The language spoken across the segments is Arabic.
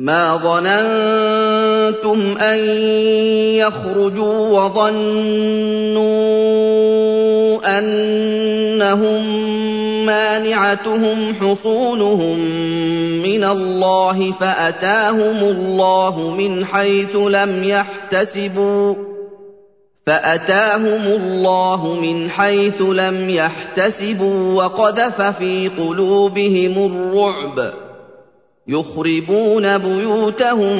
ما ظننتم ان يخرجوا وظنوا انهم مانعتهم حصونهم من الله فاتاهم الله من حيث لم يحتسبوا فاتاهم الله من حيث لم يحتسبوا وقذف في قلوبهم الرعب يخربون بيوتهم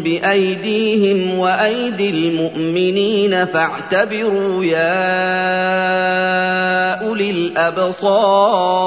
بأيديهم وأيدي المؤمنين فاعتبروا يا أولي الأبصار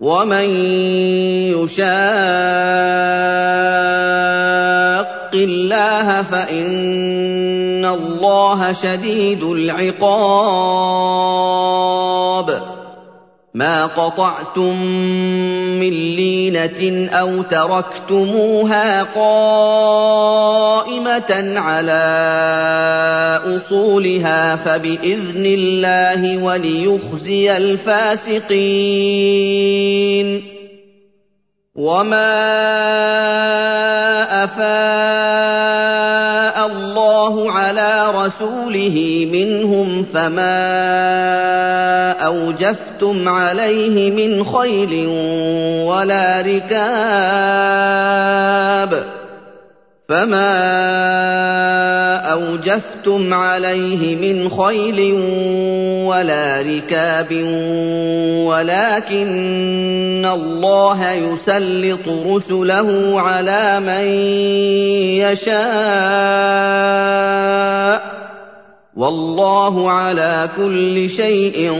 ومن يشاق الله فان الله شديد العقاب ما قطعتم من لينه أو تركتموها قائمه على اصولها فباذن الله وليخزي الفاسقين وما الله على رسوله منهم فما اوجفتم عليه من خيل ولا ركاب فما اوجفتم عليه من خيل ولا ركاب ولكن الله يسلط رسله على من يشاء والله على كل شيء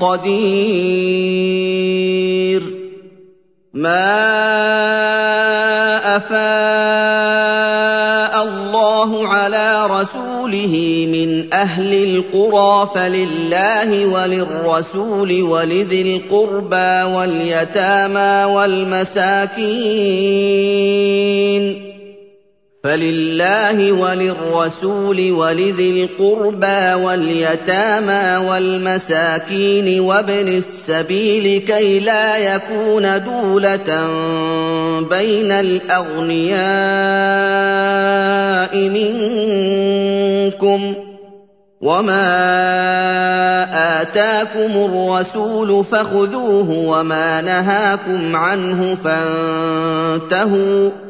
قدير. ما أفاء الله على رسوله من أهل القرى فلله وللرسول ولذي القربى واليتامى والمساكين. فلله وللرسول ولذي القربى واليتامى والمساكين وابن السبيل كي لا يكون دوله بين الاغنياء منكم وما اتاكم الرسول فخذوه وما نهاكم عنه فانتهوا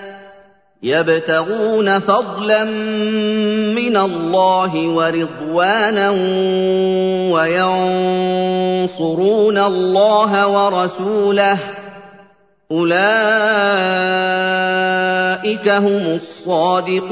يبتغون فضلا من الله ورضوانا وينصرون الله ورسوله. أولئك هم الصادقون.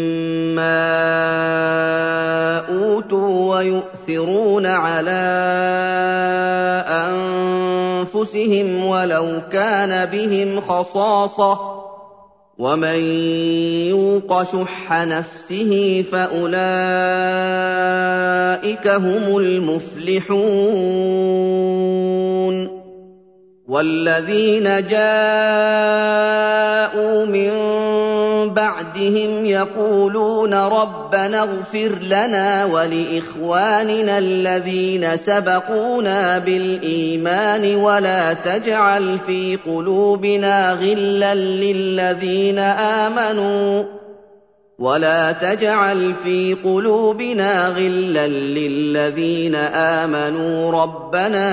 أُوتُوا وَيُؤْثِرُونَ عَلَىٰ أَنفُسِهِمْ وَلَوْ كَانَ بِهِمْ خَصَاصَةٌ ۚ وَمَن يُوقَ شُحَّ نَفْسِهِ فَأُولَٰئِكَ هُمُ الْمُفْلِحُونَ وَالَّذِينَ جَاءُوا مِن بَعْدِهِمْ يَقُولُونَ رَبَّنَا اغْفِرْ لَنَا وَلِإِخْوَانِنَا الَّذِينَ سَبَقُونَا بِالْإِيمَانِ وَلَا تَجْعَلْ فِي قُلُوبِنَا غِلًّا لِّلَّذِينَ آمَنُوا ولا تجعل في قلوبنا غلا للذين آمنوا ربنا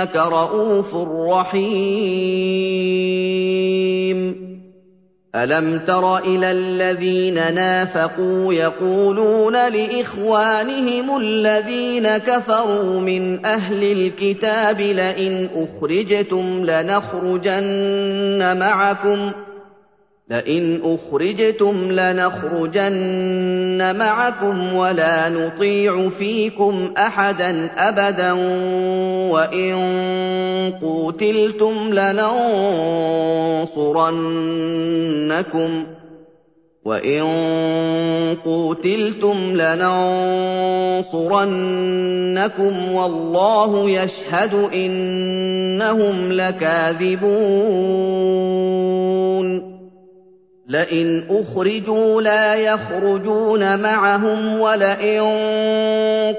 إنك رءوف رحيم. ألم تر إلى الذين نافقوا يقولون لإخوانهم الذين كفروا من أهل الكتاب لئن أخرجتم لنخرجن معكم ۖ لئن أخرجتم لنخرجن معكم ولا نطيع فيكم أحدا أبدا وإن قوتلتم لننصرنكم وَإِن قُوتِلْتُمْ لَنَنصُرَنَّكُمْ وَاللَّهُ يَشْهَدُ إِنَّهُمْ لَكَاذِبُونَ لئن أخرجوا لا يخرجون معهم ولئن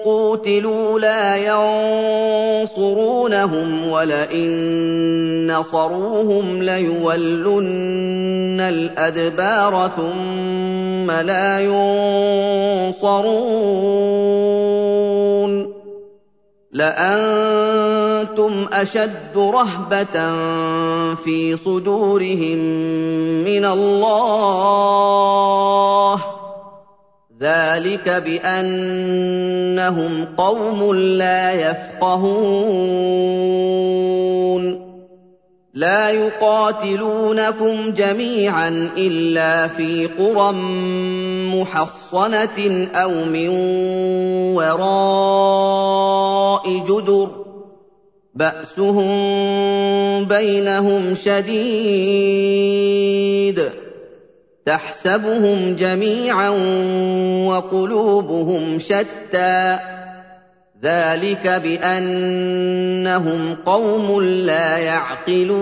قوتلوا لا ينصرونهم ولئن نصروهم ليولن الأدبار ثم لا ينصرون. لأنتم أشد رهبة في صدورهم من الله. ذلك بأنهم قوم لا يفقهون. لا يقاتلونكم جميعا إلا في قرى محصنة أو من وراء جدر بأسهم بينهم شديد تحسبهم جميعا وقلوبهم شتى. ذلك بأنهم قوم لا يعقلون.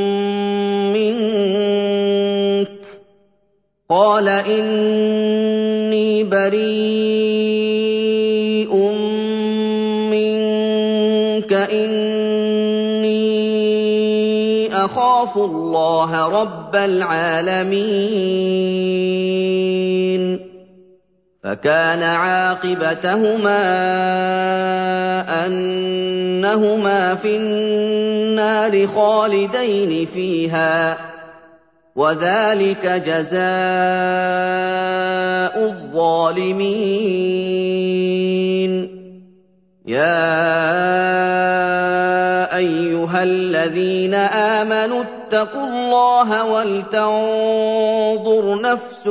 قال إني بريء منك إني أخاف الله رب العالمين. فكان عاقبتهما أنهما في النار خالدين فيها. وذلك جزاء الظالمين. يا أيها الذين آمنوا اتقوا الله ولتنظر نفس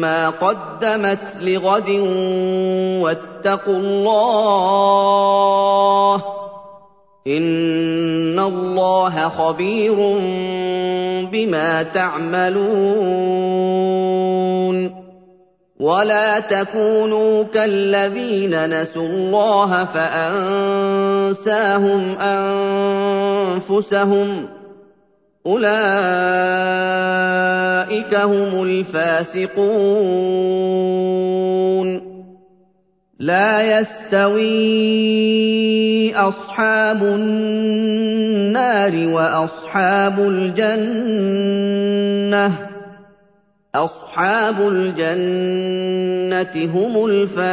ما قدمت لغد واتقوا الله ان الله خبير بما تعملون ولا تكونوا كالذين نسوا الله فانساهم انفسهم اولئك هم الفاسقون لا يستوي أصحاب النار وأصحاب الجنة. أصحاب الجنة هم الفائزون.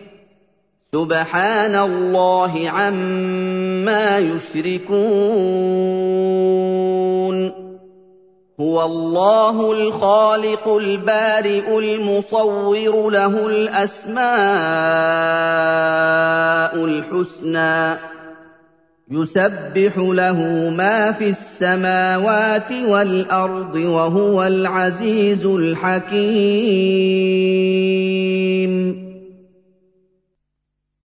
سُبْحَانَ اللَّهِ عَمَّا يُشْرِكُونَ. هُوَ اللَّهُ الْخَالِقُ الْبَارِئُ الْمُصَوِّرُ لَهُ الْأَسْمَاءُ الْحُسْنَىٰ ۚ. يُسَبِّحُ لَهُ مَا فِي السَّمَاوَاتِ وَالْأَرْضِ ۖ وَهُوَ الْعَزِيزُ الْحَكِيمُ.